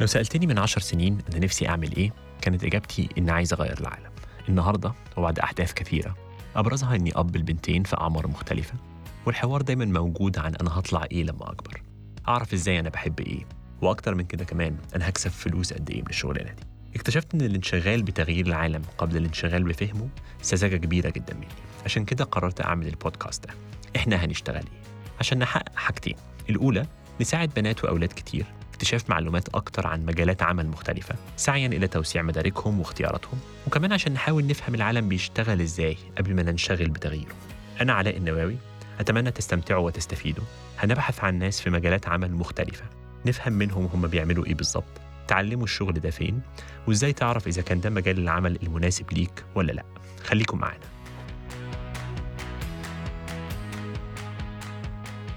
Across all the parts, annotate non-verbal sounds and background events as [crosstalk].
لو سألتني من عشر سنين أنا نفسي أعمل إيه كانت إجابتي إن عايز أغير العالم. النهاردة وبعد أحداث كثيرة أبرزها إني أب البنتين في أعمار مختلفة والحوار دايما موجود عن أنا هطلع إيه لما أكبر. أعرف إزاي أنا بحب إيه وأكتر من كده كمان أنا هكسب فلوس قد إيه من الشغلانة دي. اكتشفت إن الانشغال بتغيير العالم قبل الانشغال بفهمه سذاجة كبيرة جدا مني. عشان كده قررت أعمل البودكاست ده. إحنا هنشتغل إيه؟ عشان نحقق حاجتين. الأولى نساعد بنات وأولاد كتير اكتشاف معلومات أكتر عن مجالات عمل مختلفة سعيا إلى توسيع مداركهم واختياراتهم. وكمان عشان نحاول نفهم العالم بيشتغل إزاي قبل ما ننشغل بتغييره. أنا علاء النواوي أتمنى تستمتعوا وتستفيدوا. هنبحث عن ناس في مجالات عمل مختلفة نفهم منهم هم بيعملوا إيه بالظبط. تعلموا الشغل ده فين؟ وإزاي تعرف إذا كان ده مجال العمل المناسب ليك ولا لأ؟ خليكم معانا.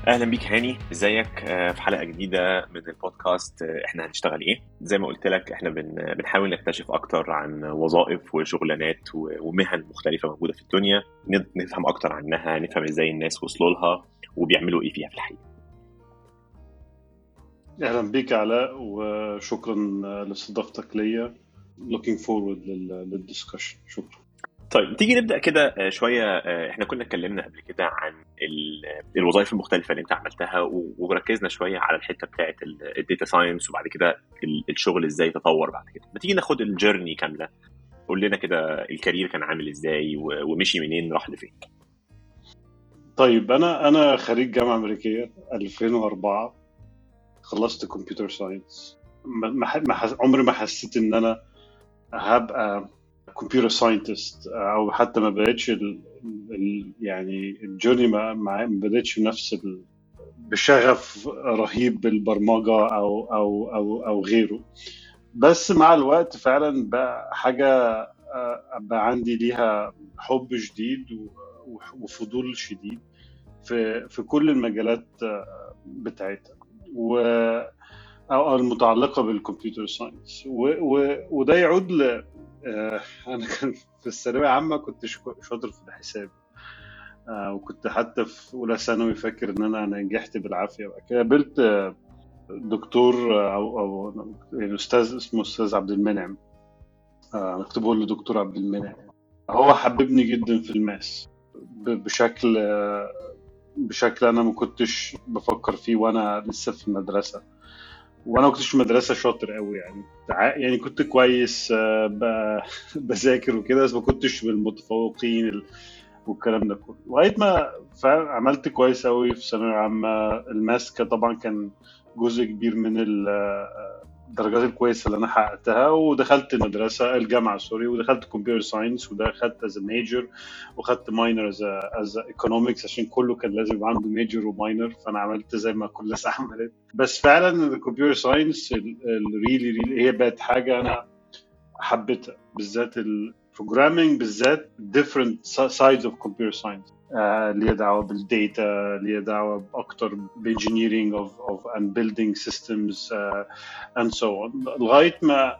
أهلا بيك هاني إزيك؟ آه، في حلقة جديدة من البودكاست آه، إحنا هنشتغل إيه؟ زي ما قلت لك إحنا بن بنحاول نكتشف أكتر عن وظائف وشغلانات ومهن مختلفة موجودة في الدنيا نفهم أكتر عنها نفهم إزاي الناس وصلوا لها وبيعملوا إيه فيها في الحقيقة. أهلا بيك علاء وشكرا لاستضافتك ليا. Looking forward لل- لل discussion شكرا. طيب تيجي نبدأ كده آه، شوية آه، إحنا كنا اتكلمنا قبل كده عن ال- الوظائف المختلفة اللي أنت عملتها وركزنا شوية على الحتة بتاعه ال data science وبعد كده ال- الشغل إزاي تطور بعد كده. ما تيجي ناخد ال journey كاملة قول لنا كده ال career كان عامل إزاي ومشي منين راح لفين. طيب أنا أنا خريج جامعة أمريكية 2004 خلصت computer science عمري ما حسيت إن أنا هبقى computer scientist أو حتى ما بقتش ال... ال... يعني ال journey ما بدأتش بنفس. بشغف رهيب بالبرمجة أو أو أو أو غيره بس مع الوقت فعلا بقى حاجة آه، بقى عندي ليها حب شديد وفضول شديد في في كل المجالات آه، بتاعتها و أو المتعلقة بالكمبيوتر ساينس. وده يعود ل آه، أنا كان في الثانوية العامه كنت شاطر في الحساب. آه، وكنت حتى في أولى ثانوي فاكر إن أنا نجحت بالعافية. بعد كده قابلت آه، دكتور آه، أو أو يعني أستاذ اسمه أستاذ عبد المنعم. آه، كنت بقول له دكتور عبد المنعم. هو حببني جدا في ال maths. بشكل آه، بشكل أنا ما كنتش بفكر فيه وأنا لسه في المدرسة. وأنا ما كنتش في المدرسة شاطر قوي يعني. يعني كنت كويس آه، [laughs] بذاكر وكده بس ما كنتش من المتفوقين ال- والكلام ده كله. لغاية ما عملت كويس قوي في ثانوية عامة. ال maths طبعا كان جزء كبير من ال- الدرجات الكويسه اللي أنا حققتها ودخلت المدرسة الجامعة sorry ودخلت computer science ودخلت as major وخدت minor as as economics عشان كله كان لازم يبقى عنده major و minor فأنا عملت زي ما كل الناس [laughs] عملت. بس فعلا ال computer science ال really really هي بقت حاجة أنا حبيتها بالذات ال programming بالذات different sides of computer science. آه، ليها دعوة بال data ليها دعوة أكتر ب engineering of of building systems آه، and so on. لغاية ما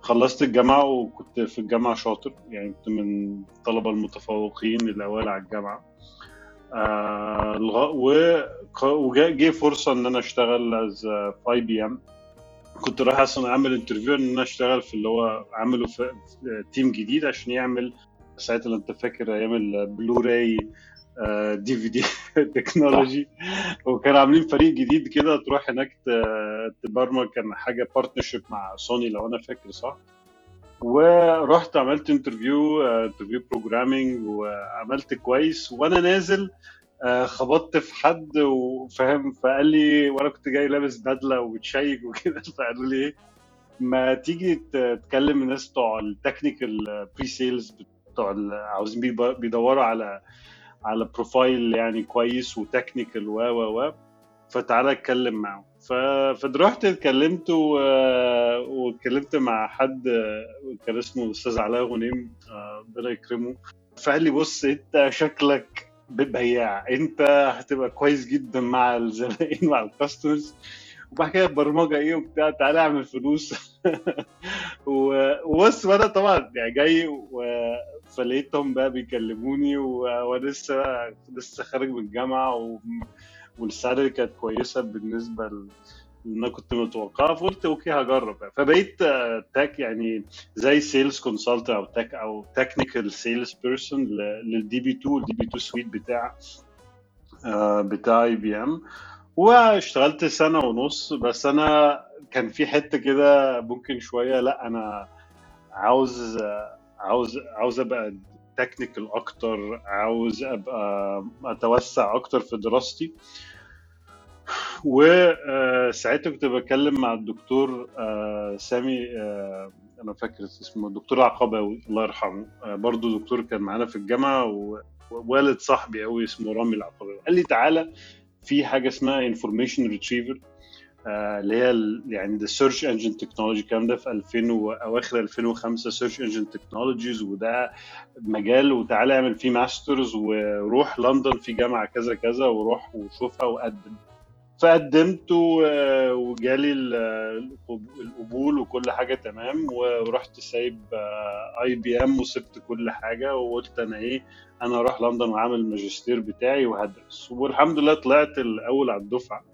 خلصت الجامعة وكنت في الجامعة شاطر يعني كنت من الطلبه المتفوقين الاوائل على الجامعة. آه لغا- و- وجا فرصة إن أنا أشتغل as في IBM كنت رايح أصلا أعمل interview إن أنا أشتغل في اللي هو عمله في team جديد عشان يعمل ساعتها لو أنت فاكر أيام ال Blu-ray DVD technology وكانوا عاملين فريق جديد كده تروح هناك تبرمج. كان حاجة partnership مع سوني لو أنا فاكر صح. ورحت عملت interview interview programming وعملت كويس. وأنا نازل خبطت في حد وفاهم فقال لي وأنا كنت جاي لابس بدلة وشيك وكده. [laughs] فقالوا لي إيه؟ ما تيجي تكلم الناس بتوع ال technical pre-sales بتوع عاوزين بيدوروا على على profile يعني كويس و technical و و و. فتعالى أتكلم معه ف... فرحت اتكلمت. واتكلمت مع حد كان اسمه الاستاذ علاء غنيم آه، ربنا يكرمه. فقال لي بص أنت شكلك بياع انت هتبقى كويس جدا مع الزبائن مع الكاستمرز وبعد كده البرمجة إيه وبتاع تعالى اعمل فلوس. [laughs] وبص وأنا طبعا يعني جاي و- فلقيتهم بقى بيكلموني وأنا لسه لسه خارج من الجامعة و... وال salary كانت كويسة بالنسبة ل... أنا كنت متوقعها فقلت okay هجرب. فبقيت tech يعني زي sales consultant أو tech أو technical sales person لل DB2 ال DB2 suite بتاع آه، بتاع IBM واشتغلت سنة ونص. بس أنا كان في حتة كده ممكن شوية لأ أنا عاوز عاوز عاوز أبقى technical أكتر عاوز أبقى أتوسع أكتر في دراستي. وساعتها كنت بتكلم مع الدكتور آه، سامي آه، أنا فاكر اسمه الدكتور عقباوي الله يرحمه. آه، برضه دكتور كان معانا في الجامعة ووالد صاحبي قوي اسمه رامي العقباوي قال لي تعالى في حاجة اسمها information retrieval اللي هي يعني the search engine technology الكلام ده في 2000 واواخر 2005 search engine technologies وده مجال وتعالى اعمل فيه masters وروح لندن في جامعة كذا كذا وروح وشوفها وقدم. فقدمت وجالي القبول وكل حاجة تمام ورحت سايب IBM وسبت كل حاجة وقلت أنا إيه أنا أروح لندن وأعمل الماجستير بتاعي وهدرس. والحمد لله طلعت الأول على الدفعة.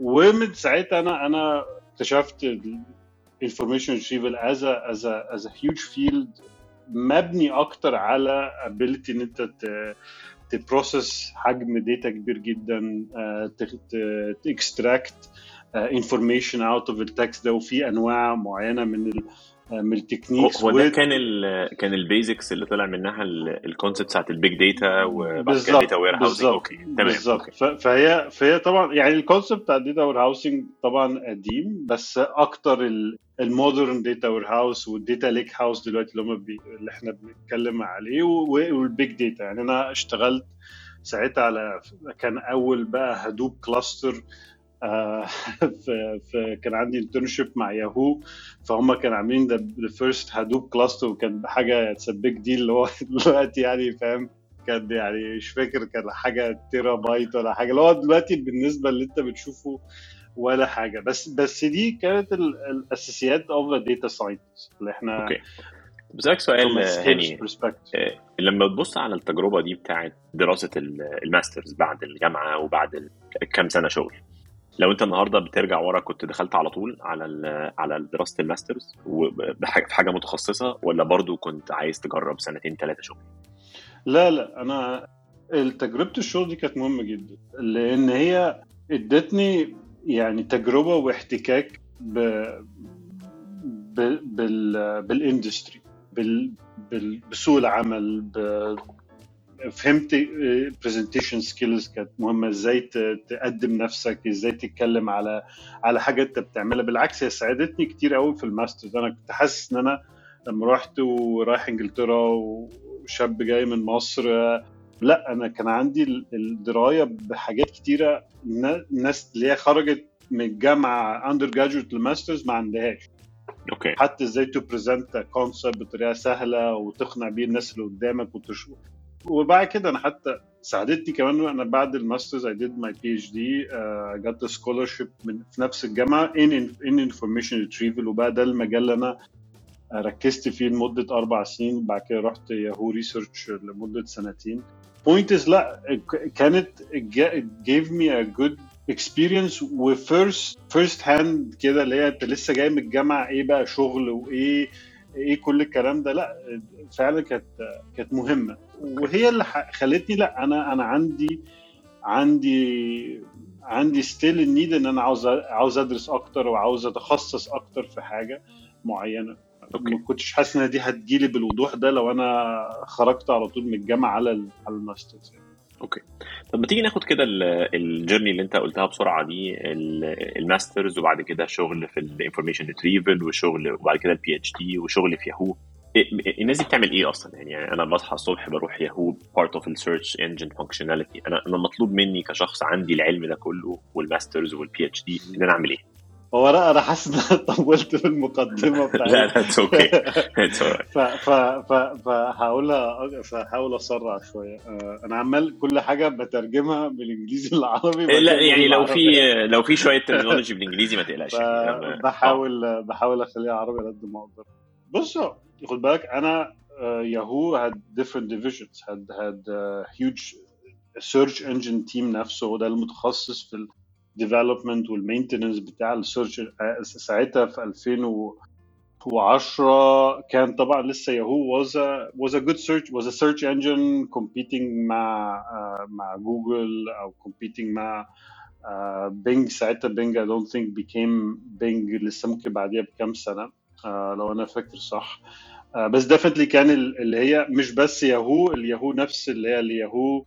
ومن ساعتها أنا أنا اكتشفت ال information retrieval is is is huge field مبني أكتر على ability إن أنت ت process حجم data كبير جدا ت extract information out of ال text ده وفي أنواع معينة من من ال techniques هو ده كان ال كان ال basics اللي طلع منها ال concept بتاعت ال big data وبعد كده data warehousing okay تمام بالظبط. فهي فهي طبعا يعني ال concept بتاع ال data warehousing طبعا قديم بس أكتر ال modern data warehouse وال data lakehouse دلوقتي اللي هم بي اللي إحنا بنتكلم عليه وال big data يعني أنا اشتغلت ساعتها على كان أول بقى Hadoop cluster [laughs] في كان عندي internship مع ياهو فهم كانوا عاملين the first Hadoop cluster وكان حاجة it's big deal اللي هو [laughs] دلوقتي يعني فاهم؟ كان يعني مش فاكر كان حاجة تيرا بايت ولا حاجة اللي هو دلوقتي بالنسبة اللي انت بتشوفه ولا حاجة. بس بس دي كانت الاساسيات of the data science اللي إحنا okay. بسألك سؤال هاني لما تبص على التجربة دي بتاعت دراسة ال masters بعد الجامعة وبعد كام سنة شغل لو انت النهارده بترجع ورا كنت دخلت على طول على على دراسه الماسترز في حاجة متخصصة ولا برضو كنت عايز تجرب سنتين ثلاثة شغل؟ لا لا أنا تجربه الشغل دي كانت مهمة جدا لأن هي ادتني يعني تجربة واحتكاك ب... بال... بال industry بال... بسوق العمل. فهمت presentation skills كانت مهمة. إزاي تقدم نفسك إزاي تتكلم على على حاجة أنت بتعملها. بالعكس هي ساعدتني كتير قوي في ال masters. أنا كنت حاسس إن أنا لما رحت ورايح إنجلترا وشاب جاي من مصر لا أنا كان عندي الدراية بحاجات كتيرة الناس اللي هي خرجت من الجامعة undergraduate ل masters ما عندهاش. okay. حتى إزاي to present concept بطريقة سهلة وتقنع بيه الناس اللي قدامك وتشوف وبعد كده أنا حتى ساعدتني كمان أنا بعد ال masters I did my PhD جت scholarship من في نفس الجامعة in in information retrieval وبقى ده المجال اللي أنا ركزت فيه لمدة أربع سنين بعد كده رحت ياهو research لمدة سنتين. point is لأ كانت give me a good experience و first first hand كده اللي هي أنت لسه جاي من الجامعة إيه بقى شغل وإيه؟ إيه كل الكلام ده؟ لا فعلا كانت كانت مهمة. وهي اللي خلتني لا أنا أنا عندي عندي عندي still ال need إن أنا عاوز عاوز أدرس أكتر وعاوز أتخصص أكتر في حاجة معينة. okay. ما كنتش حاسس إن دي هتجيلي بالوضوح ده لو أنا خرجت على طول من الجامعة على على ال masters okay. طب ما تيجي ناخد كده ال journey اللي أنت قلتها بسرعة دي ال masters وبعد كده شغل في ال information retrieval وشغل وبعد كده ال PhD وشغل في ياهو الناس دي بتعمل إيه أصلا؟ يعني أنا بصحى الصبح بروح ياهو part of ال search engine functionality أنا أنا مطلوب مني كشخص عندي العلم ده كله وال masters وال PhD إن أنا أعمل إيه؟ هو أنا حاسس إن أنا طولت في المقدمة [laughs] بتاعتي. لا لا it's okay فهقول فهحاول أسرع شوية. أنا عمال كل حاجة بترجمها من الانجليزي للعربي لا يعني لو في لو في شوية terminology بالإنجليزي ما تقلقش. بحاول بحاول أخليها عربي قد ما أقدر. بص خد بالك أنا ياهو different divisions had had uh, huge search engine team نفسه وده المتخصص في development وال maintenance بتاع ال search ساعتها في 2010 كان طبعا لسه ياهو was a was a good search was a search engine competing مع uh, مع جوجل أو competing مع Bing uh, ساعتها Bing I don't think became Bing لسه ممكن بعديها بكام سنة uh, لو أنا فاكر صح. بس definitely كان اللي هي مش بس ياهو الياهو نفس اللي هي الياهو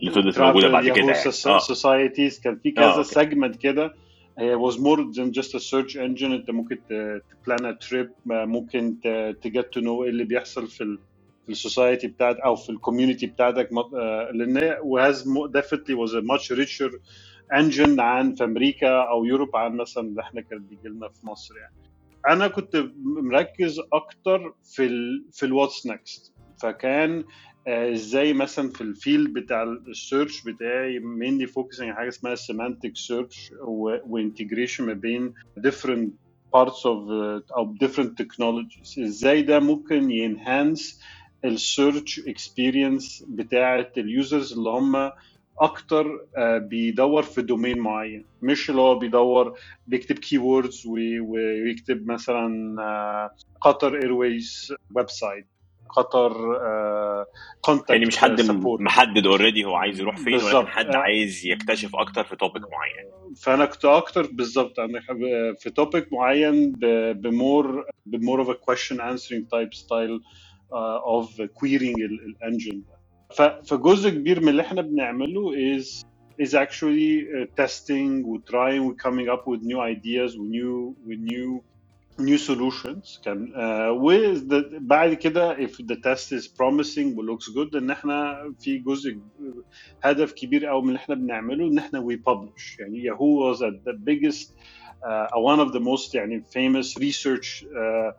اللي فضلت موجودة بعد كده يعني. societies كان في كذا segment كده. هي was more than just a search engine. انت ممكن ت plan trip ممكن ت get to know إيه اللي بيحصل في في ال society بتاعتك أو في ال community بتاعتك. لأن هي was definitely was a much richer engine عن في أمريكا أو Europe عن مثلا اللي إحنا كان بيجي لنا في مصر يعني. أنا كنت مركز أكتر في ال في ال what's next فكان إزاي مثلا في ال field بتاع ال search بتاعي mainly focusing على حاجة اسمها semantic search و integration ما بين different parts of أو different technologies. إزاي ده ممكن ي enhance ال search experience بتاعة ال users اللي هم أكتر بيدور في domain معين. مش اللي هو بيدور بيكتب keywords ويكتب مثلا قطر Airways website قطر contact يعني مش حد support. محدد already هو عايز يروح فين ولكن حد عايز يكتشف أكتر في topic معين. فأنا كنت أكتر بالظبط أنا في topic معين ب more ب more of a question answering type style of querying ال engine فجزء كبير من اللي إحنا بنعمله is is actually uh, testing و trying و coming up with new ideas و new with new new solutions كان uh, بعد كده if the test is promising و looks good ان احنا في جزء هدف كبير قوي من اللي احنا بنعمله ان احنا we publish يعني ياهو was the biggest uh, one of the most يعني famous research uh,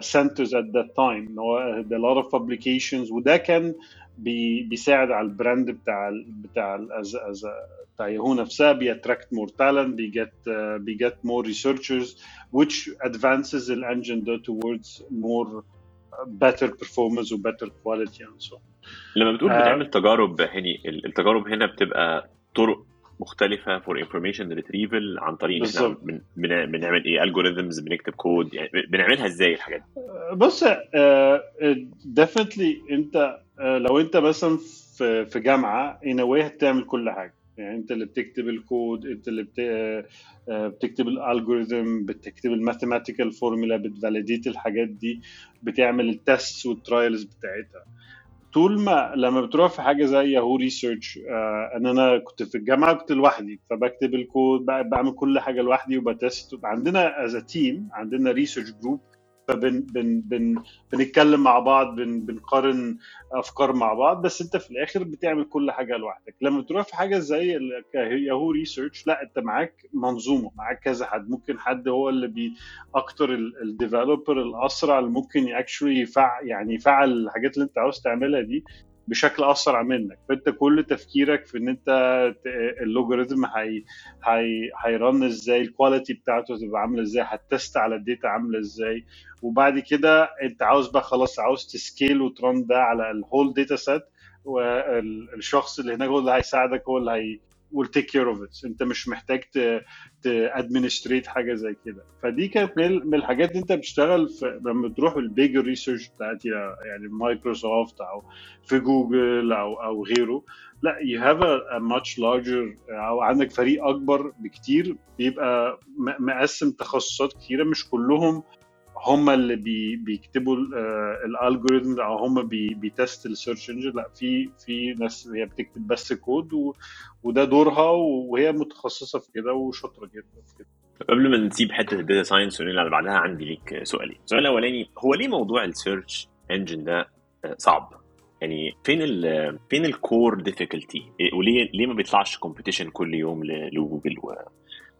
centers at that time هو a lot of publications وده كان بي بيساعد على ال brand بتاع ال بتاع ال as, as a, بتاع ياهو نفسها بي attract more talent بي get بي get more researchers which advances the engine ده towards more better performance و better quality and so لما بتقول بتعمل تجارب هني التجارب هنا بتبقى طرق مختلفة for information retrieval عن طريق إحنا بن... بن... بنعمل إيه algorithms بنكتب كود يعني بنعملها إزاي الحاجات دي؟ بص definitely أنت لو انت مثلا في في جامعة NYU هتعمل كل حاجة. يعني انت اللي بتكتب الكود انت اللي بت... بتكتب ال algorithm بتكتب ال mathematical formula بت validate الحاجات دي بتعمل ال test وال trials بتاعتها. طول ما لما بتروح في حاجة زي ياهو research آه إن أنا كنت في الجامعة كنت لوحدي فبكتب الكود بعمل كل حاجة لوحدي وب test. عندنا as team عندنا research group فبن بن بن بنتكلم مع بعض بن بنقارن أفكار مع بعض بس أنت في الآخر بتعمل كل حاجة لوحدك. لما تروح في حاجة زي ياهو research لا أنت معاك منظومة معاك كذا حد. ممكن حد هو اللي بي أكتر ال developer الأسرع اللي ممكن actually يفعل يعني يفعل الحاجات اللي أنت عاوز تعملها دي. بشكل أسرع منك. فأنت كل تفكيرك في إن أنت ال algorithm هي هي ه run إزاي ال quality بتاعته تبقى عاملة إزاي ه test على ال data عاملة إزاي. وبعد كده أنت عاوز بقى خلاص عاوز ت scale وت run ده على ال whole data set والشخص اللي هناك هو اللي هيساعدك هو اللي هي will take care of it. انت مش محتاج ت administrate حاجة زي كده. فدي كانت من الحاجات اللي انت بتشتغل لما بتروح ال big research بتاعت يعني مايكروسوفت أو في جوجل أو أو غيره. لا have a, a much larger أو عندك فريق أكبر بكتير بيبقى مقسم تخصصات كتيرة. مش كلهم هم اللي بي بيكتبوا ال algorithm أو هم بي بي test ال search engine لا في في ناس هي بتكتب بس كود وده دورها وهي متخصصة في كده وشاطرة جدا في كده. قبل ما نسيب حتة ال data science وننقل على بعدها عندي ليك سؤالين السؤال الأولاني هو ليه موضوع ال search engine ده صعب؟ يعني فين ال فين ال core difficulty وليه ليه ما بيطلعش competition كل يوم لجوجل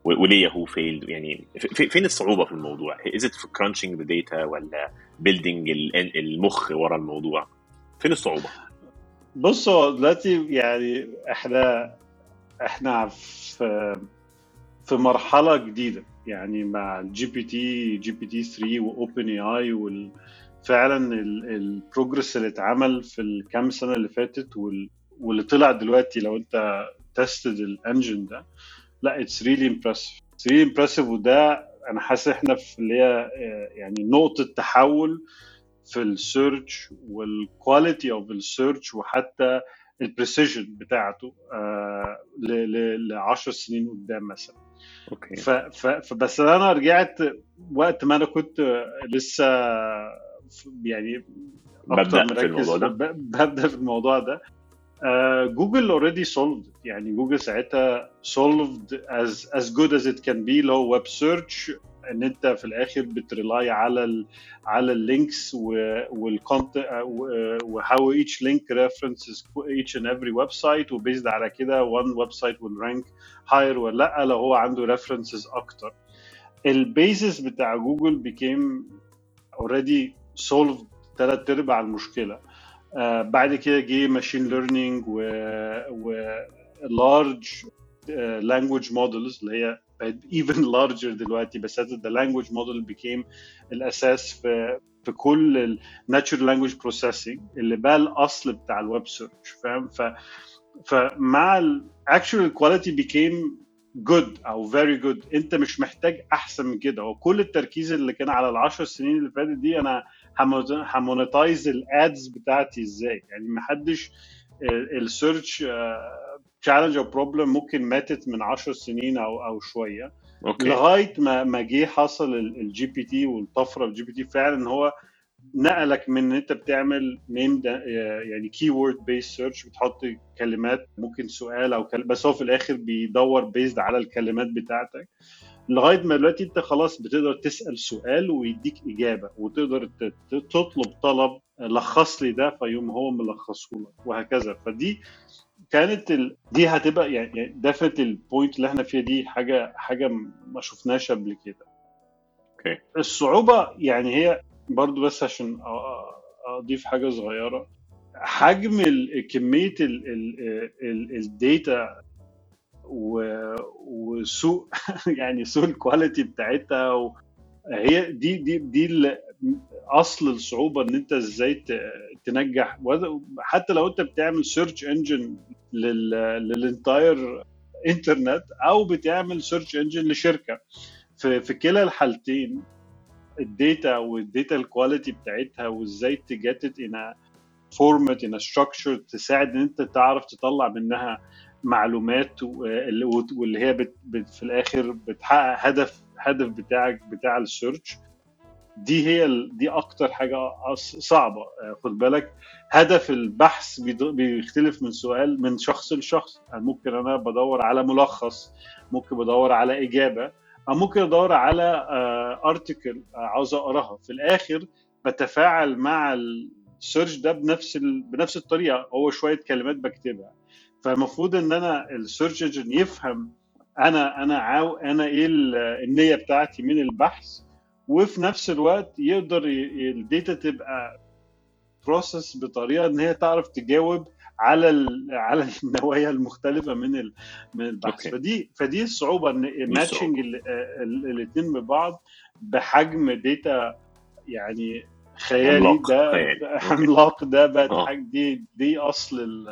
وليه ياهو failed يعني فين الصعوبة في الموضوع؟ is في crunching the data ولا building المخ ورا الموضوع؟ فين الصعوبة؟ بص هو دلوقتي يعني إحنا إحنا في في مرحلة جديدة يعني مع جي بي تي جي بي تي 3 واوبن اي اي وفعلا ال progress اللي اتعمل في الكام سنة اللي فاتت واللي طلع دلوقتي لو أنت tested ال engine ده لا it's really impressive it's really impressive وده أنا حاسس إحنا في اللي هي آه، يعني نقطة تحول في ال search وال quality of ال search وحتى ال precision بتاعته آه ل 10 سنين قدام مثلا. okay. فبس أنا رجعت وقت ما أنا كنت لسه يعني ببدأ في الموضوع ده؟ ببدأ في الموضوع ده. جوجل already solved يعني جوجل ساعتها solved as as good as it can بي اللي هو web search إن أنت في الآخر بت rely على ال على ال links وال count و how each link references each and every website و based على كده one website will rank higher ولا لأ لو هو عنده references أكتر. ال basis بتاع جوجل بيكيم already solved ثلاث أرباع المشكلة. آه بعد كده جه machine learning و, uh, language models اللي هي even [laughs] larger دلوقتي بس the language model became الأساس في في كل ال natural language processing اللي بقى الأصل بتاع ال web search فاهم؟ ف فمع ال actual quality became good أو very good. أنت مش محتاج أحسن من كده. وكل التركيز اللي كان على العشر سنين اللي فاتت دي أنا ه monetize ال ads بتاعتي إزاي؟ يعني ما حدش ال search challenge أو problem ممكن ماتت من 10 سنين أو أو شوية. okay. لغاية ما ما جه حصل ال GPT والطفرة ال GPT فعلا ان هو نقلك من إن أنت بتعمل name يعني keyword based search بتحط كلمات ممكن سؤال أو كلمة بس هو في الآخر بيدور based على الكلمات بتاعتك. لغاية ما دلوقتي انت خلاص بتقدر تسأل سؤال ويديك إجابة وتقدر تطلب طلب لخص لي ده فيقوم هو ملخصه لك وهكذا. فدي كانت ال... دي هتبقى يعني دفت ال point اللي إحنا فيها دي حاجة حاجة ما شفناش قبل كده. okay. الصعوبة يعني هي برضو بس عشان أضيف حاجة صغيرة. حجم. كمية ال... ال... ال data وسوء [laughs] يعني سوء ال quality بتاعتها. هي دي دي دي أصل الصعوبة إن أنت إزاي تنجح حتى لو أنت بتعمل search engine لل entire internet أو بتعمل search engine لشركة في في كلا الحالتين ال data وال data ال quality بتاعتها وإزاي ت get it in format in structure تساعد إن أنت تعرف تطلع منها معلومات واللي هي بت بت في الآخر بتحقق هدف هدف بتاعك بتاع ال search دي هي. دي أكتر حاجة صعبة خد بالك هدف البحث بيختلف من سؤال من شخص لشخص يعني ممكن أنا بدور على ملخص ممكن بدور على إجابة أو ممكن أدور على article عاوز أقراها في الآخر بتفاعل مع ال search ده بنفس. بنفس الطريقة هو شوية كلمات بكتبها فالمفروض إن أنا ال search engine يفهم أنا أنا عاو أنا إيه النية بتاعتي من البحث وفي نفس الوقت يقدر ال data تبقى process بطريقة إن هي تعرف تجاوب على على النوايا المختلفة من من البحث. okay. فدي فدي الصعوبة إن matching الاثنين ببعض بحجم data يعني خيالي ده عملاق ده [laughs] بقت دي دي أصل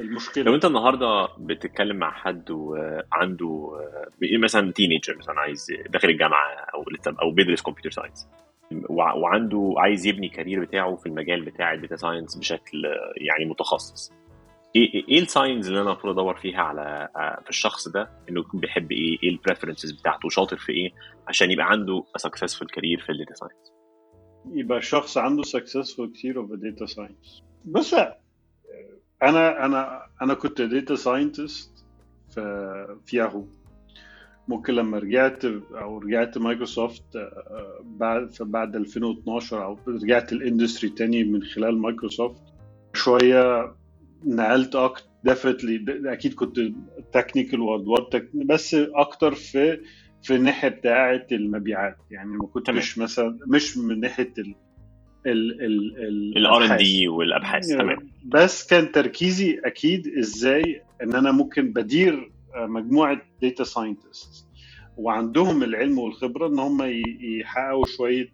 المشكلة. لو انت النهارده بتتكلم مع حد وعنده مثلا teenager مثلا عايز داخل الجامعة أو أو بيدرس computer science وعنده عايز يبني career بتاعه في المجال بتاع ال data science بشكل يعني متخصص. إيه إيه ال signs اللي أنا المفروض أدور فيها على في الشخص ده؟ إنه يكون بيحب إيه؟ إيه ال preferences بتاعته؟ شاطر في إيه؟ عشان يبقى عنده successful career في ال data science يبقى شخص عنده successful career of ال data science بس أنا أنا أنا كنت data scientist في في ياهو ممكن لما رجعت أو رجعت مايكروسوفت بعد بعد 2012 أو رجعت ال industry تاني من خلال مايكروسوفت شوية نقلت أكتر definitely أكيد كنت technical وادوار بس أكتر في في الناحيه بتاعة المبيعات. يعني ما كنتش مثلا مش من ناحية ال R&D والأبحاث تمام. بس كان تركيزي أكيد إزاي إن أنا ممكن بدير مجموعة data scientist وعندهم العلم والخبرة إن هم يحققوا شوية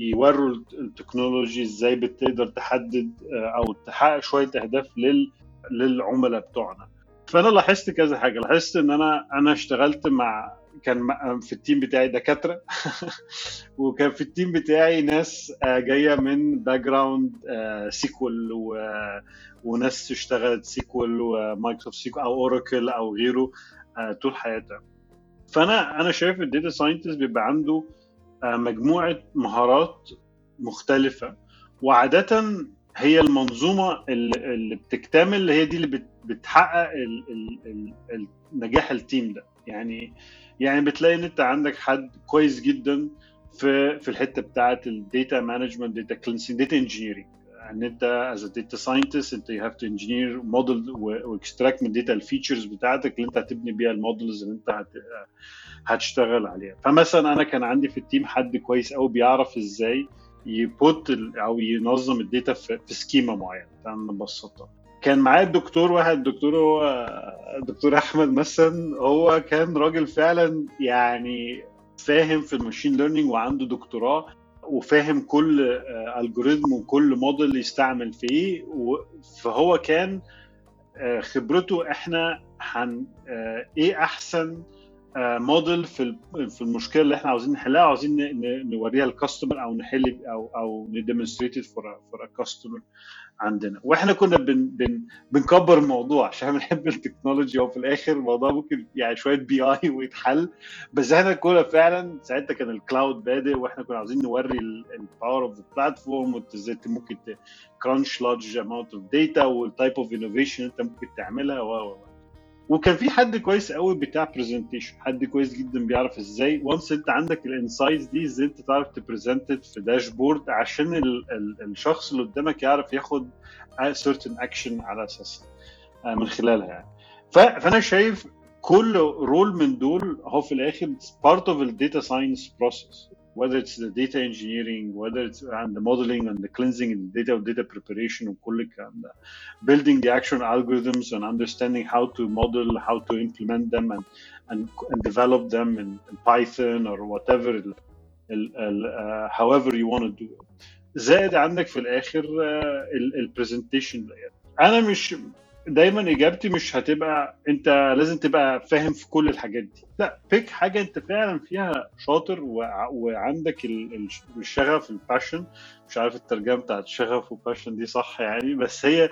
يوروا ال technology إزاي بتقدر تحدد أو تحقق شوية أهداف لل للعملاء بتوعنا. فأنا لاحظت كذا حاجة. لاحظت إن أنا أنا اشتغلت مع كان في ال team بتاعي دكاترة. [laughs] وكان في ال team بتاعي ناس آه، جاية من background SQL وناس اشتغلت SQL و Microsoft SQL أو اوراكل أو غيره آه، طول حياتها. فأنا أنا شايف ال data scientist بيبقى عنده آه، مجموعة مهارات مختلفة. وعادة هي المنظومة اللي بتكتمل هي دي اللي بتحقق نجاح ال team ده. يعني يعني بتلاقي إن أنت عندك حد كويس جدا في في الحتة بتاعه ال data management data cleansing data engineering إن أنت as data scientist أنت you have to engineer model و extract من ال data ال features بتاعتك اللي أنت هتبني بيها ال models اللي أنت هتشتغل عليها. فمثلا أنا كان عندي في ال team حد كويس قوي بيعرف إزاي ي put أو ينظم ال data في, schema معينه نبسطها كان معايا الدكتور واحد الدكتور هو الدكتور أحمد مثلا هو كان راجل فعلا يعني فاهم في ال machine learning وعنده دكتوراه وفاهم كل algorithm وكل موديل يستعمل في إيه فهو كان آه، خبرته إحنا هن آه، إيه أحسن موديل في في المشكلة اللي إحنا عاوزين نحلها؟ عاوزين نوريها لل customer أو نحل أو أو ن demonstrate for for customer عندنا. وإحنا كنا بن بن بنكبر الموضوع عشان بنحب التكنولوجيا وفي الآخر الموضوع ممكن يعني شوية BI ويتحل. بس إحنا كنا فعلا ساعتها كان ال cloud بادئ وإحنا كنا عاوزين نوري ال power of the platform وازاي ممكن crunch large amount of data وال type of innovation انت ممكن تعملها و. وكان في حد كويس قوي بتاع presentation حد كويس جدا بيعرف إزاي. once أنت عندك ال insights دي إزاي أنت تعرف ت present في dashboard عشان ال ال الشخص اللي قدامك يعرف ياخد certain اكشن على أساسها آه، من خلالها يعني. فأنا شايف كل رول من دول هو في الآخر of the data science process. whether it's the data engineering, whether it's and the modeling and the cleansing and the data data preparation وكل الكلام ده building the actual algorithms and understanding how to model, how to implement them and and, and develop them in, in Python or whatever ال, ال, ال, uh, however you want to do it. زائد عندك في الاخر uh, البرزنتيشن انا مش دايما إجابتي مش هتبقى أنت لازم تبقى فاهم في كل الحاجات دي. لا pick حاجة أنت فعلا فيها شاطر وعندك الشغف ال passion مش عارف الترجمة بتاعت شغف و passion دي صح يعني بس هي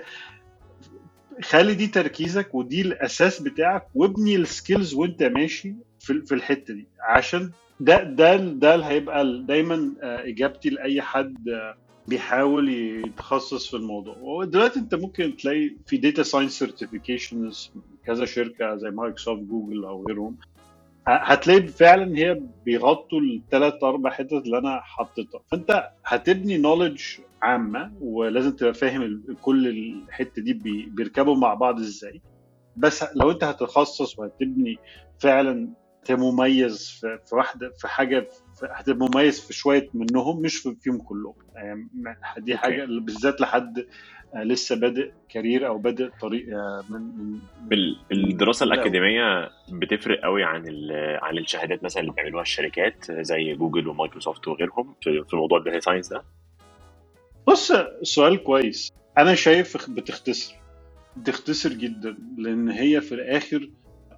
خلي دي تركيزك ودي الأساس بتاعك وابني ال skills وأنت ماشي في, الحتة دي. عشان ده ده ده هيبقى دايما آه، إجابتي لأي حد آه، بيحاول يتخصص في الموضوع. ودلوقتي انت ممكن تلاقي في data science certifications كذا شركة زي مايكروسوفت جوجل أو غيرهم. هتلاقي فعلا هي بيغطوا الثلاث أربع حتت اللي أنا حطيتها. فأنت هتبني knowledge عامة ولازم تبقى فاهم كل الحتة دي بيركبوا مع بعض إزاي. بس لو أنت هتتخصص وهتبني فعلا مميز في واحدة في حاجة هتبقى مميز في شوية منهم مش فيهم كلهم. يعني دي حاجة بالذات لحد لسه بادئ career أو بادئ طريق آه، من من الدراسه الأكاديمية بتفرق قوي عن عن الشهادات مثلا اللي بيعملوها الشركات زي جوجل ومايكروسوفت وغيرهم في موضوع ال data science ده؟ بص سؤال كويس. أنا شايف بتختصر بتختصر جدا لأن هي في الآخر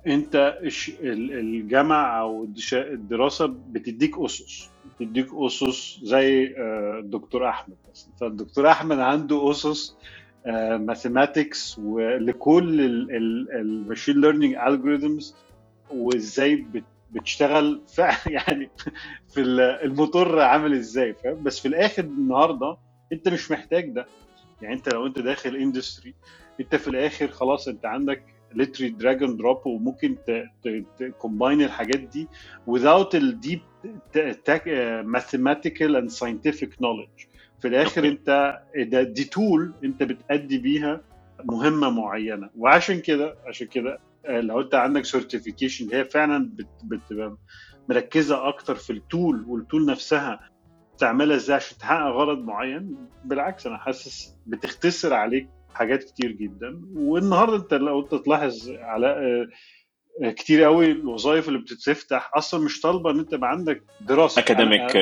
انت الجامعة أو الدراسة بتديك أسس بتديك أسس زي آه، الدكتور أحمد مثلا فالدكتور أحمد عنده أسس mathematics ولكل ال machine learning algorithms وازاي بتشتغل [laughs] يعني في الموتور عامل إزاي فاهم؟ بس في الآخر النهارده انت مش محتاج ده. يعني انت لو انت داخل industry انت في الآخر خلاص انت عندك literally drag and drop وممكن ت combine الحاجات دي without ال deep mathematical and scientific knowledge. في الآخر أنت ده دي tool أنت بتأدي بيها مهمة معينة. وعشان كده عشان كده آه، لو أنت عندك certification هي فعلا بتبقى مركزة أكتر في ال tool وال tool نفسها تعملها إزاي عشان تحقق غرض معين. بالعكس أنا حاسس بتختصر عليك حاجات كتير جدا. والنهاردة أنت لو أنت تلاحظ على كتير قوي الوظائف اللي بتتفتح أصلا مش طالبة إن أنت يبقى عندك دراسة. academic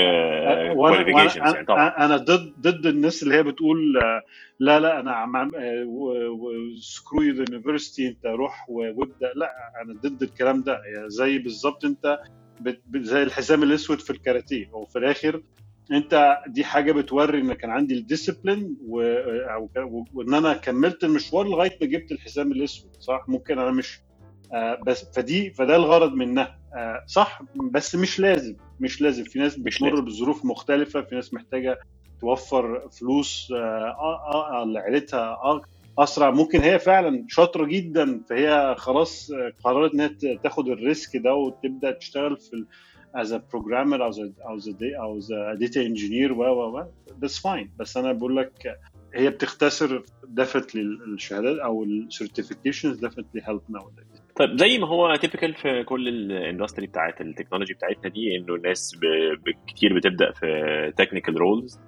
qualifications يعني طبعا. أنا ضد ضد الناس اللي هي بتقول آه، لا لا أنا عم screw university أنت روح وابدأ. لا أنا ضد الكلام ده. يعني زي بالظبط أنت زي الحزام الأسود في الكاراتيه. وفي الآخر انت دي حاجة بتوري ان كان عندي الديسيبلين وان أنا كملت المشوار لغاية ما جبت الحزام الأسود صح؟ ممكن أنا مش آه بس فدي فده الغرض منها. آه صح بس مش لازم مش لازم. في ناس بتمر بظروف مختلفة في ناس محتاجة توفر فلوس آه لعيلتها أسرع. ممكن هي فعلا شاطرة جدا فهي خلاص قررت إنها تاخد ال risk ده وتبدأ تشتغل في as a programmer أو أو data engineer و و بس fine بس أنا بقول لك هي بتختصر definitely الشهادات أو ال certifications definitely help now طيب زي ما هو typical في كل ال industry بتاعت ال technology بتاعتنا دي إنه الناس كتير بتبدأ في technical roles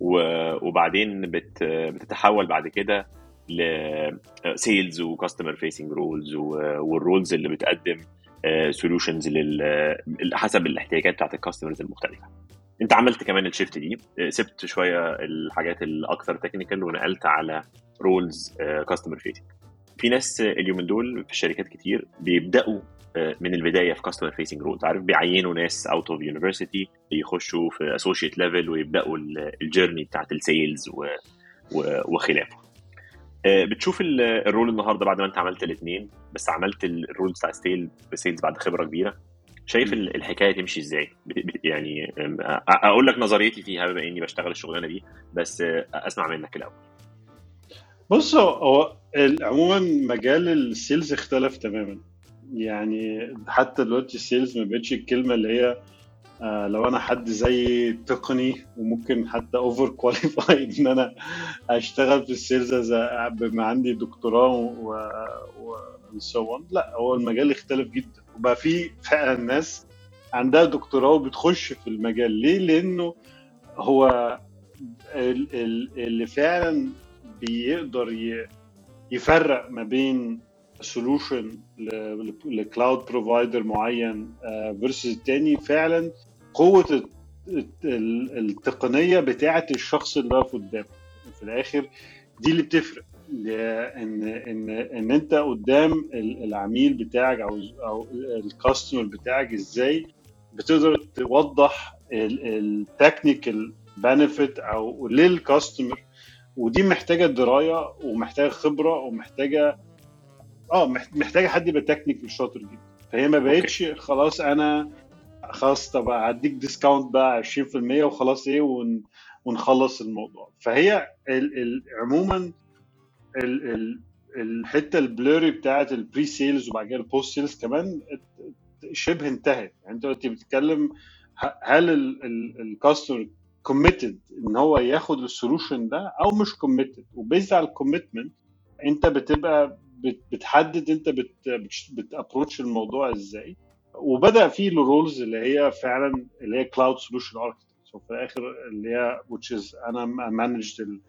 وبعدين بت بتتحول بعد كده ل sales و customer facing roles وال roles اللي بتقدم. solutions حسب الاحتياجات بتاعت ال customers المختلفة. انت عملت كمان ال shift دي سبت شوية الحاجات الأكثر technical ونقلت على roles customer facing في ناس اليومين دول في شركات كتير بيبدأوا من البداية في customer facing roles عارف بيعينوا ناس out of university يخشوا في associate level ويبدأوا ال journey بتاعت ال sales وخلافه. بتشوف ال role النهارده بعد ما انت عملت الاثنين بس عملت ال role بتاع still sales بعد خبرة كبيرة شايف الحكاية تمشي إزاي؟ يعني أقول لك نظريتي فيها بما إني بشتغل الشغلانة دي بس أسمع منك الأول. بص هو عموما مجال ال sales اختلف تماما يعني حتى دلوقتي ال sales ما بقتش الكلمة اللي هي آه لو أنا حد زي تقني وممكن حتى overqualified إن أنا أشتغل في ال sales بما عندي دكتوراه و, و... so لا هو المجال اختلف جدا وبقى في فعلا ناس عندها دكتوراه وبتخش في المجال ليه؟ لأنه هو اللي فعلا بيقدر يفرق ما بين solution ل cloud provider معين versus التاني فعلا قوة التقنية بتاعة الشخص اللي واقف قدامه. في الآخر دي اللي بتفرق ان ان إن أنت قدام العميل بتاعك أو أو ال customer بتاعك إزاي بتقدر توضح ال technical benefit أو لل customer ودي محتاجة دراية ومحتاجة خبرة ومحتاجه آه محتاجة حد يبقى technical شاطر جدا. فهي ما بقتش خلاص أنا خلاص طب هديك discount بقى 20% وخلاص إيه ون ونخلص الموضوع. فهي ال ال عموما ال ال الحتة ال blurry بتاعت ال pre-sales وبعد كده ال post-sales كمان شبه انتهت. يعني أنت دلوقتي بتتكلم هل ال customer committed إن هو ياخد ال solution ده أو مش committed و based على ال commitment أنت بتبقى بتحدد أنت بت approach الموضوع إزاي. وبدأ في ال roles اللي هي فعلا اللي هي cloud solution architect وفي الآخر اللي هي which is أنا managed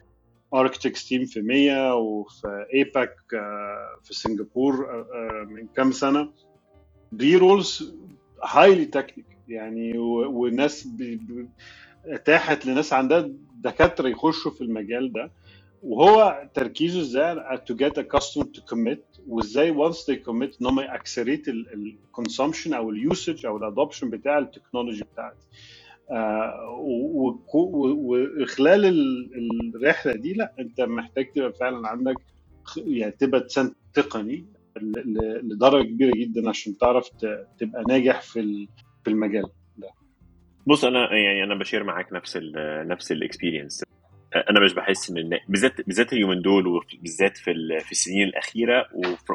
ال architects team في 100 وفي APAC في سنغافور من كام سنة. دي roles highly technical يعني والناس اتاحت لناس عندها دكاترة يخشوا في المجال ده. وهو تركيزه إزاي to get a customer to commit وازاي once they commit ان هم ي accelerate ال consumption أو ال usage أو ال adoption بتاع ال technology بتاعتي. آه وخلال الرحلة دي لا أنت محتاج تبقى فعلا عندك يعني تبقى تقني لدرجة كبيرة جدا عشان تعرف تبقى ناجح في في المجال ده. بص أنا يعني أنا ب share معاك نفس ال نفس ال experience أنا مش بحس إن بالذات بالذات اليومين دول وبالذات في في السنين الأخيرة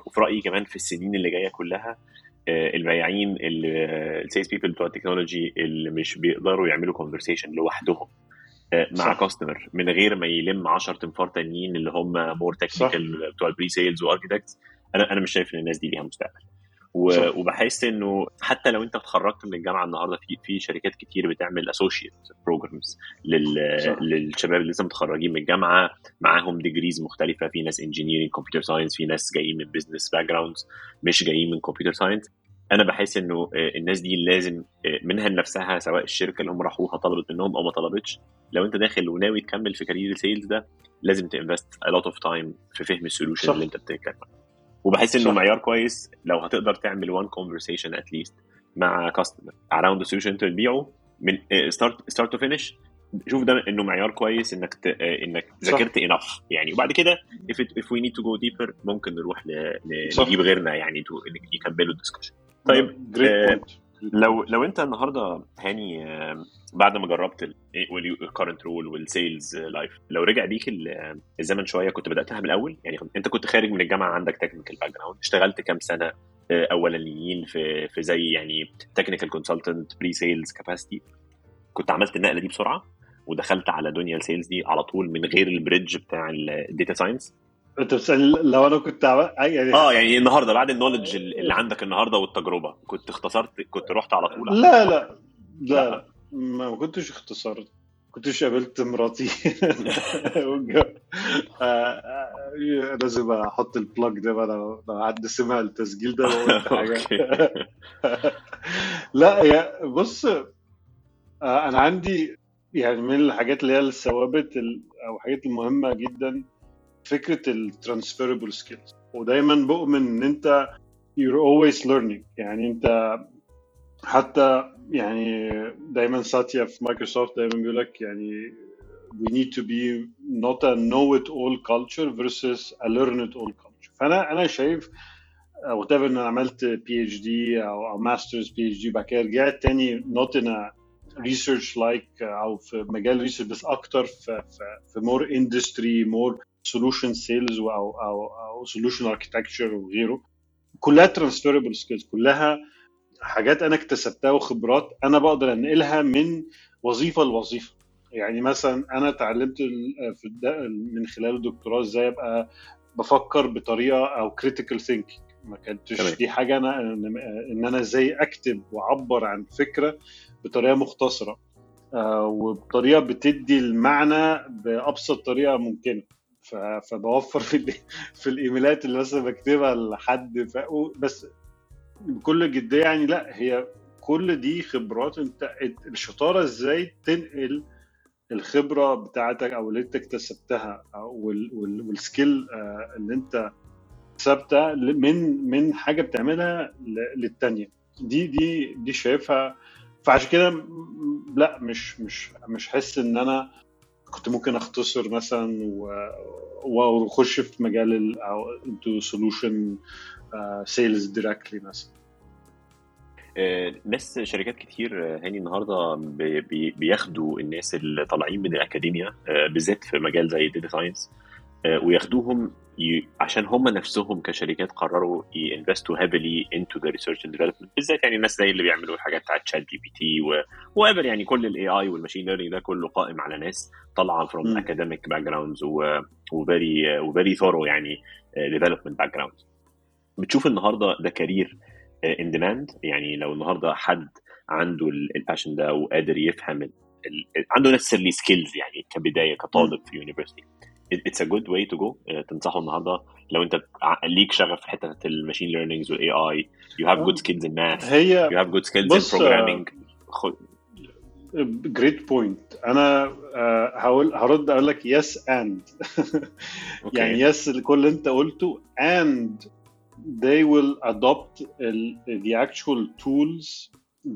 وفي رأيي كمان في السنين اللي جاية كلها البياعين ال sales people بتوع التكنولوجي اللي مش بيقدروا يعملوا conversation لوحدهم مع customer من غير ما يلم 10 تنفار تانيين اللي هم more technical بتوع ال pre-sales و architects أنا أنا مش شايف إن الناس دي ليها مستقبل. وبحس إنه حتى لو أنت اتخرجت من الجامعة النهارده في في شركات كتير بتعمل associate programs. للشباب اللي لسه متخرجين من الجامعة معاهم degrees مختلفة في ناس engineering computer science في ناس جايين من business backgrounds مش جايين من computer science أنا بحس إنه آه، الناس دي لازم آه، منها لنفسها سواء الشركة اللي هم راحوها طلبت منهم أو ما طلبتش لو أنت داخل وناوي تكمل في career ال sales ده لازم ت invest a lot of time في فهم ال solution. اللي أنت بتتكلم عنه. وبحس إنه. معيار كويس لو هتقدر تعمل one conversation at least مع customer around the solution انت بتبيعه من start start to finish شوف ده إنه معيار كويس إنك ت... آه، إنك. ذاكرت enough. يعني وبعد كده if, it, if we need to go deeper ممكن نروح ل... نجيب غيرنا يعني تو... يكملوا ال discussion طيب، great آه، point لو لو انت النهارده هاني آه، بعد ما جربت ال current role وال sales life لو رجع بيك ال- الزمن شوية كنت بدأتها من الأول؟ يعني انت كنت خارج من الجامعة عندك technical background اشتغلت كام سنة آه، أولانيين في في زي يعني technical consultant pre-sales capacity كنت عملت النقلة دي بسرعة ودخلت على دنيا ال sales دي على طول من غير ال bridge بتاع ال data science انت بتسالني لو أنا كنت. يعني آه يعني النهارده بعد ال knowledge اللي عندك النهارده والتجربة كنت اختصرت كنت رحت على طول؟ لا لا. لا. لا. ما كنتش اختصرت. كنتش قابلت مراتي. [laughs] آه، آه، لازم أحط ال plug ده بقى لو حد سمع التسجيل ده حاجة. [laughs] [laughs] لا يا بص آه، أنا عندي يعني من الحاجات اللي هي الثوابت ال- أو الحاجات المهمة جدا فكرة ال transferable skills ودايما بؤمن إن أنت you're always learning. يعني أنت حتى يعني دايما ساتيا في مايكروسوفت دايما بيقول لك يعني we need to be not a know it all culture versus a learn it all culture. فانا أنا شايف whatever إن أنا عملت بي اتش دي أو ماسترز بي اتش دي بعد كده رجعت تاني not in a research like أو في مجال research بس أكتر في في في more industry solution sales أو أو أو solution architecture وغيره. كلها transferable skills كلها حاجات أنا اكتسبتها وخبرات أنا بقدر أنقلها من وظيفة لوظيفة. يعني مثلا أنا اتعلمت من خلال الدكتوراه إزاي أبقى بفكر بطريقة أو critical thinking. ما كانتش تمام. دي حاجة أنا إن أنا إزاي أكتب وأعبر عن فكرة بطريقة مختصرة آه، وبطريقة بتدي المعنى بأبسط طريقة ممكنة. فبوفر في في الإيميلات اللي مثلا بكتبها لحد. بس بكل جدية يعني لا هي كل دي خبرات انت الشطارة إزاي تنقل الخبرة بتاعتك أو اللي انت اكتسبتها والسكيل آه، اللي انت ل- من من حاجة بتعملها للتانية دي دي دي شايفها فعشان كده لا مش مش مش حس إن أنا كنت ممكن أختصر مثلا واخش في مجال into solution sales directly مثلا. آه، ناس شركات كتير آه، هاني النهارده بي- بي- بياخدوا الناس اللي طالعين من الاكاديميا آه، بالذات في مجال زي ال data science وياخدوهم ي- عشان هم نفسهم كشركات قرروا ي invest وا heavily into the research and development بالذات يعني الناس زي اللي بيعملوا الحاجات بتاعت ChatGPT وقابل يعني كل ال AI وال machine learning ده كله قائم على ناس طالعة from. academic backgrounds و very و very thorough يعني development backgrounds بتشوف النهارده ده career in demand يعني لو النهارده حد عنده ال passion ده وقادر يفهم عنده necessary skills يعني كبداية كطالب في university it's a good way to go تنصحه النهارده. لو انت ليك شغف في حتة ال machine learnings وال AI you have good skills in math you have good skills in programming great point أنا آه، هقول هرد أقول لك yes and [laughs] يعني yes كل اللي انت قلته and they will adopt the actual tools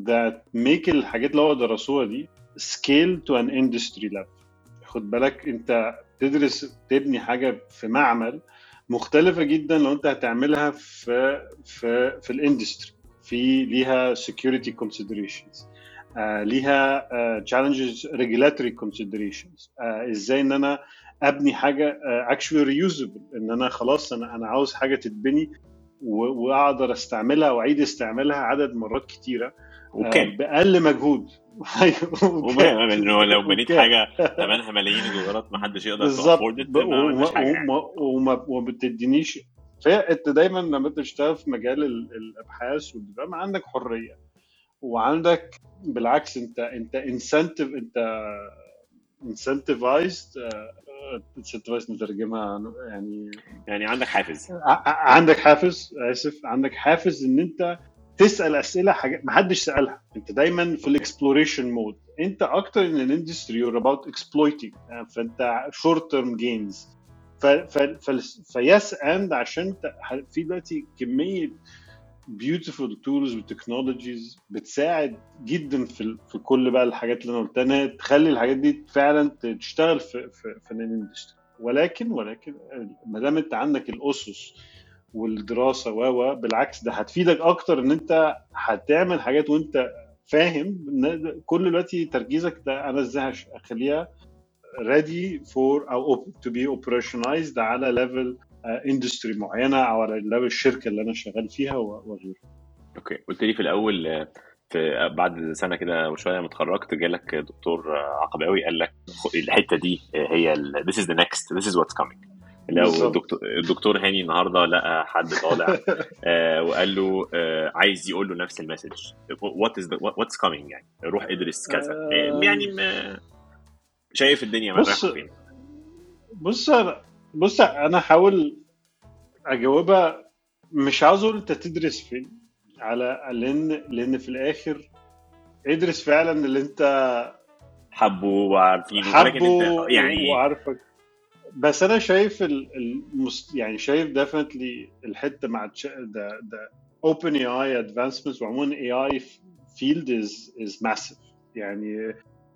that make الحاجات اللي هو درسوها دي scale to an industry level. خد بالك انت تدرس تبني حاجة في معمل مختلفة جدا لو أنت هتعملها في في في الاندستري في ليها security considerations آه ليها آه challenges considerations. آه إزاي إن أنا أبني حاجة actually reusable. إن أنا خلاص أنا أنا عاوز حاجة تتبني وأقدر أستعملها وأعيد استعمالها عدد مرات كتيرة. آه وكام بأقل مجهود. [laughs] وكام. انه لو بنيت. حاجة [laughs] ثمنها مليين الدولارات ما حدش يقدر بالظبط. وما, بتدينيش فانت دايما لما أنت تشتغل في مجال الأبحاث والدبلومه عندك حرية. وعندك بالعكس انت أنت incentive أنت incentivized incentivized نترجمها يعني يعني عندك حافز. عندك حافز آسف عندك حافز إن أنت تسأل أسئلة حاجات ما حدش سألها. أنت دايما في ال exploration mode أنت أكتر إن ال industry you're about exploiting فأنت short term gains phase and عشان في دلوقتي كمية beautiful tools و technologies بتساعد جدا في في كل بقى الحاجات اللي أنا قلتها تخلي الحاجات دي فعلا تشتغل في في, في ال industry ولكن ولكن ما دام أنت عندك الأسس والدراسة و بالعكس ده هتفيدك أكتر إن أنت هتعمل حاجات وأنت فاهم كل دلوقتي تركيزك ده أنا إزاي اخليها ready for أو to be operationalized على level industry uh, معينة أو على level الشركة اللي أنا شغال فيها وغيره. okay قلت لي في الأول آه، في بعد سنة كده وشوية متخرجت جالك دكتور عقباوي قال لك الحتة دي هي this is the next this is what's coming لو الدكتور الدكتور هاني النهارده لقى حد طالع آه وقال له آه عايز يقول له نفس ال message. what is what's coming يعني روح ادرس كذا. آه. يعني ما شايف الدنيا بص فين. بص بص أنا هحاول أجاوبها. مش عاوز أقول أنت تدرس فين على لأن لأن في الآخر ادرس فعلا اللي أنت حبه وعارفينه حبه يعني وعارفك. بس أنا شايف ال must... يعني شايف definitely الحتة مع ده OpenAI advancements وعموما AI field is is massive يعني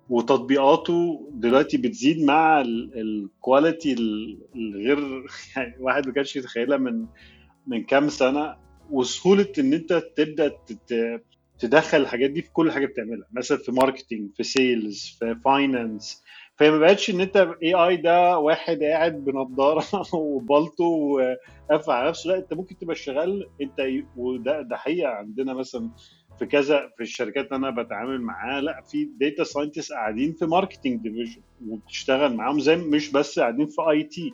وتطبيقاته دلوقتي بتزيد مع ال quality الغير [laughs] يعني واحد ما كانش يتخيلها من من كام سنة وسهولة إن أنت تبدأ تدخل الحاجات دي في كل حاجة بتعملها مثلا في marketing في sales في finance فهي ما بقتش إن أنت AI ده واحد قاعد بنضارة [laughs] وبلطو وقافل على نفسه لأ أنت ممكن تبقى شغال أنت وده ده حقيقة عندنا مثلا في كذا في الشركات اللي أنا بتعامل معاها لأ في data scientist قاعدين في marketing division وبتشتغل معاهم زي مش بس قاعدين في IT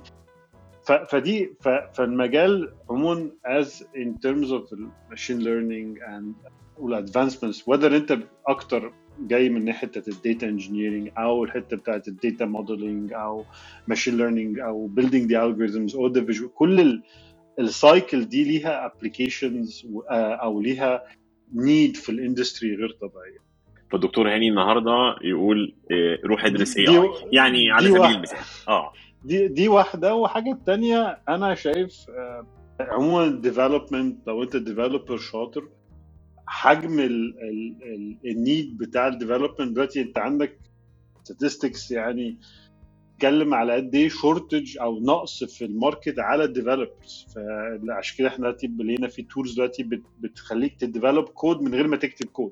فدي فالمجال عموما is in terms of ال machine learning and وال advancements whether أنت أكتر جاي من ناحية ال data engineering أو الحتة بتاعت ال data modeling أو machine learning أو building the algorithms أو the كل ال cycle دي ليها applications أو ليها need في ال industry غير طبيعية. فالدكتور هاني النهارده يقول إيه، روح ادرس AI يعني على سبيل المثال. آه. دي دي واحدة. وحاجة الثانية أنا شايف آه، عموما ال development لو أنت developer شاطر حجم ال need بتاع ال development دلوقتي انت عندك statistics يعني بتتكلم على قد إيه shortage أو نقص في ال market على ال developers فعشان كده إحنا دلوقتي لقينا في tools دلوقتي بتخليك ت develop code من غير ما تكتب كود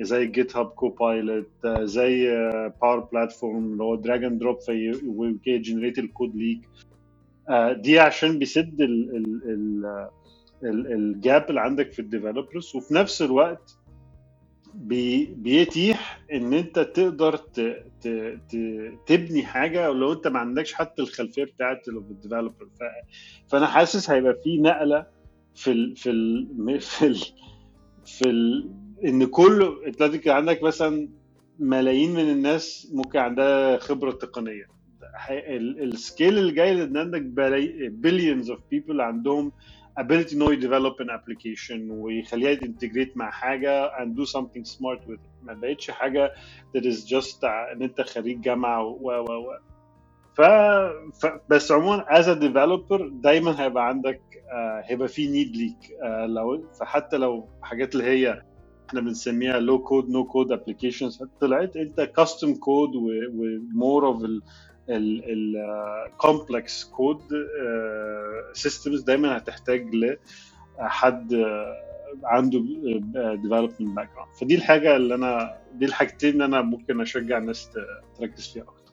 زي GitHub Copilot زي Power Platform اللي هو drag and drop في generate ال code ليك دي عشان بيسد ال gap اللي عندك في ال developers وفي نفس الوقت بي بيتيح إن أنت تقدر ت ت ت تبني حاجة لو أنت ما عندكش حتى الخلفية بتاعت ال developer فأنا حاسس هيبقى في نقلة في ال في ال في ال في ال إن كل أنت عندك مثلا ملايين من الناس ممكن عندها خبرة تقنية. ال scale اللي جاي ان عندك billions of people عندهم ability انه ي develop an application ويخليها ي integrate مع حاجة and do something smart with it. ما بقتش حاجة that is just إن أنت خريج جامعة و و و ف... ف... بس عموما a developer دايما هيبقى عندك آه هيبقى في need ليك. آه لو فحتى لو حاجات اللي هي إحنا بنسميها low code no code applications طلعت أنت custom code و more of ال complex code systems دايما هتحتاج لحد آه، عنده development background فدي الحاجة اللي أنا دي الحاجتين اللي أنا ممكن أشجع الناس تركز فيها أكتر.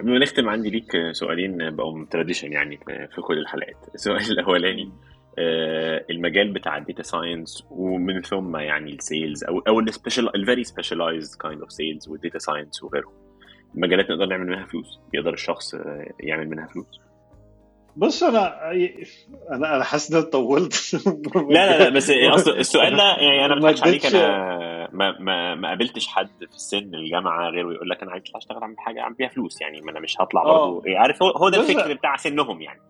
قبل ما نختم عندي ليك سؤالين بقوا tradition يعني في كل الحلقات. السؤال الأولاني آه، المجال بتاع ال data science ومن ثم يعني السيلز أو أو السبيشال الفيري سبيشاليزد كايند اوف سيلز والداتا ساينس وغيره مجالات نقدر نعمل منها فلوس يقدر الشخص يعمل منها فلوس. بص أنا أنا أنا حاسس ان أنا طولت. لا لا لا بس [laughs] أصل السؤال ده يعني أنا ما عليك أنا ما ما ما قابلتش حد في السن الجامعة غيره يقول لك أنا عايز اطلع أشتغل أعمل حاجة أعمل بيها فلوس يعني ما أنا مش هطلع آه. برضه. يعني عارف هو, هو ده الفكر بتاع سنهم يعني.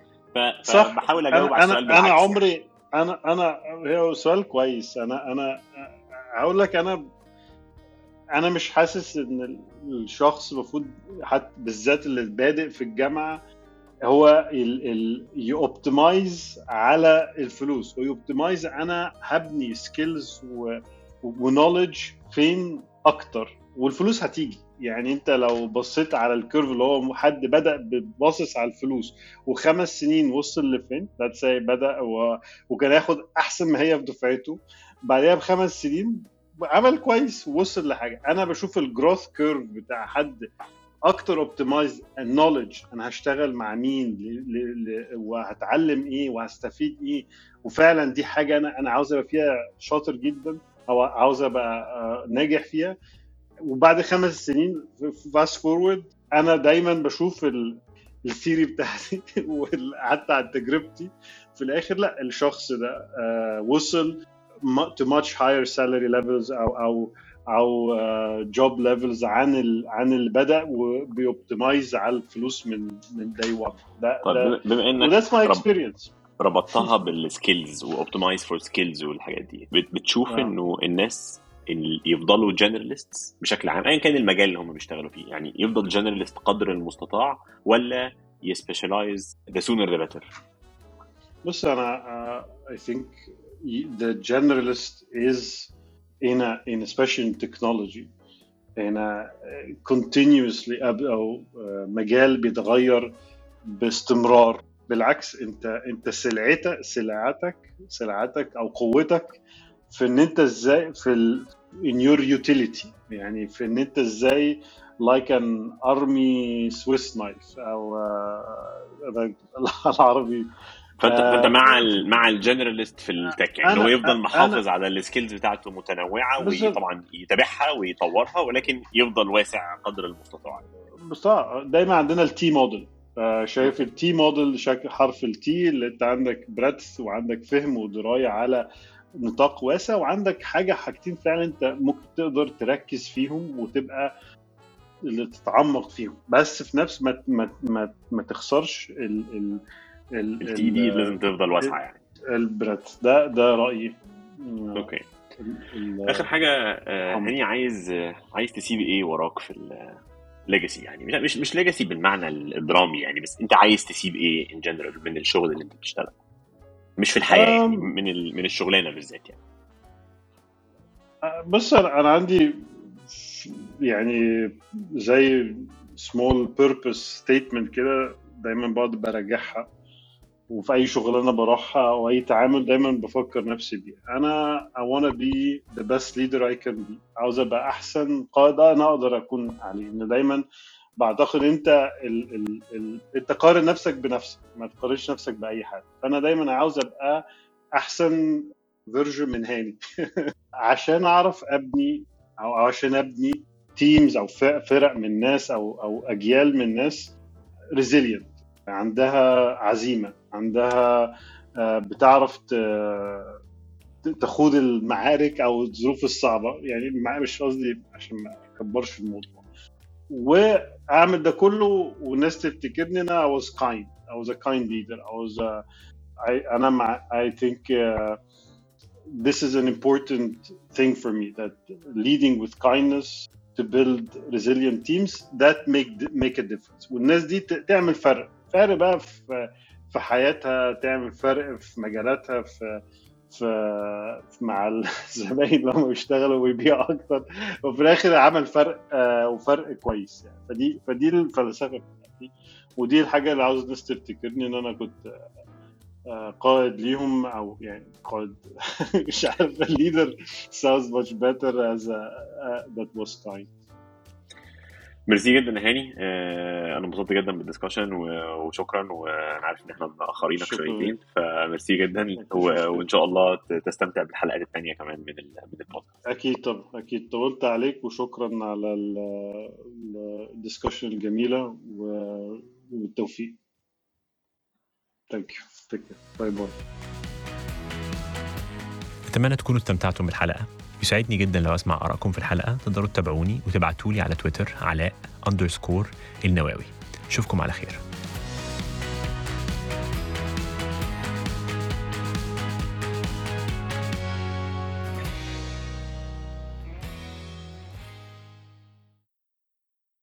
فبحاول أجاوب على السؤال أنا أنا يعني. عمري أنا أنا هو سؤال كويس. أنا أنا هقول لك أنا أنا مش حاسس إن الشخص المفروض حتى بالذات اللي بادئ في الجامعة هو ي optimize على الفلوس. وي optimize أنا هبني skills و knowledge فين أكتر. والفلوس هتيجي. يعني أنت لو بصيت على ال curve اللي هو حد بدأ باصص على الفلوس وخمس سنين وصل لفين بدأ و... وكان ياخد أحسن ما هي في دفعته بعدها بخمس سنين عمل كويس ووصل لحاجة. أنا بشوف ال growth curve بتاع حد أكتر optimize ال knowledge أنا هشتغل مع مين؟ ل... ل... ل... وهتعلم إيه؟ وهستفيد إيه؟ وفعلا دي حاجة أنا أنا عاوز أبقى فيها شاطر جدا أو عاوز أبقى آه، ناجح فيها. وبعد خمس سنين fast forward أنا دايما بشوف ال... ال theory بتاعتي [laughs] وحتى عن تجربتي في الآخر لأ الشخص ده آه، وصل. To much higher salary levels أو أو أو job levels عن ال... عن اللي بدا وبي optimize على الفلوس من من day 1 ده طيب بما- إنك و that's my. experience ربطتها بال skills و optimize for skills والحاجات دي. بت- بتشوف آه. إنه الناس اللي يفضلوا generalist بشكل عام ايا كان المجال اللي هم بيشتغلوا فيه. يعني يفضل generalist قدر المستطاع ولا ي specialize the sooner the better بص أنا uh, I think y- the generalist is in a in especially in technology in a continuously أب- أو uh, مجال بيتغير باستمرار. بالعكس انت انت سلعتك سلعتك سلعتك أو قوتك في إن أنت إزاي في ال in your utility. يعني في إن أنت إزاي like an army Swiss knife أو [laughs] العربي فانت فانت آه، مع ال مع ال generalist في ال tech يعني هو يفضل محافظ على ال skills بتاعته متنوعة وطبعا يتابعها ويطورها ولكن يفضل واسع قدر المستطاع. بس آه، دايما عندنا التي موديل شايف ال T model شكل حرف التي اللي انت عندك breadth وعندك فهم ودراية على نطاق واسع وعندك حاجة حاجتين فعلا انت ممكن تقدر تركز فيهم وتبقى اللي تتعمق فيهم. بس في نفس ما ما ما, ما تخسرش ال ال ال ال T دي ال لازم تفضل واسعة يعني. ال breadth ده ده رأيي. okay. آخر حاجة آه،. هاني عايز آه، عايز تسيب إيه وراك في ال legacy يعني؟ مش مش legacy بالمعنى الدرامي يعني بس أنت عايز تسيب إيه in general من الشغل اللي أنت بتشتغله؟ مش في الحياة يعني. من ال- من الشغلانة بالذات يعني. بص أنا عندي يعني زي small purpose statement كده دايما بقعد براجعها وفي أي شغلانه بروحها أو أي تعامل دايما بفكر نفسي بيه. أنا I wanna be the best leader I can be. عاوز أبقى أحسن قائد أنا أقدر أكون عليه. إن دايما بعتقد أنت ال ال ال أنت قارن نفسك بنفسك ما تقارنش نفسك بأي حد. فأنا دايما عاوز أبقى أحسن version من هاني. [laughs] عشان أعرف أبني أو عشان أبني teams أو فرق من ناس أو أو أجيال من ناس resilient عندها عزيمة. عندها آه، بتعرف تخوض المعارك أو الظروف الصعبه يعني مش قصدي عشان ما اكبرش الموضوع واعمل ده كله والناس تفتكرني أنا I was kind I was a kind leader I was a, I, أنا مع I think uh, this is an important thing for me that leading with kindness to build resilient teams that make make a difference والناس دي تعمل فرق فرق بقى في في حياتها تعمل فرق في مجالاتها في في مع الزباين [laughs] لما بيشتغلوا ويبيعوا أكتر. وفي الآخر عمل فرق آه، وفرق كويس يعني. فدي فدي الفلسفة بتاعتي. ودي الحاجة اللي عاوز الناس تفتكرني إن أنا كنت آه، قائد ليهم أو يعني قائد [laughs] مش عارف ال leader better as a, uh, that was kind. merci جدا يا هاني. آه، أنا انبسطت جدا بال discussion و- وشكرا وأنا عارف إن إحنا مأخرينك شكراً. شويتين فميرسي جدا و- وإن شاء الله تستمتع بالحلقات الثانية كمان من ال- من البودكاست. أكيد طبعا أكيد طولت عليك وشكرا على ال discussion الجميلة والتوفيق. thank you bye bye أتمنى تكونوا استمتعتم بالحلقة. يسعدني جدا لو أسمع آرائكم في الحلقة. تقدروا تتابعوني وتبعتوا لي على تويتر علاء underscore النواوي. اشوفكم على خير.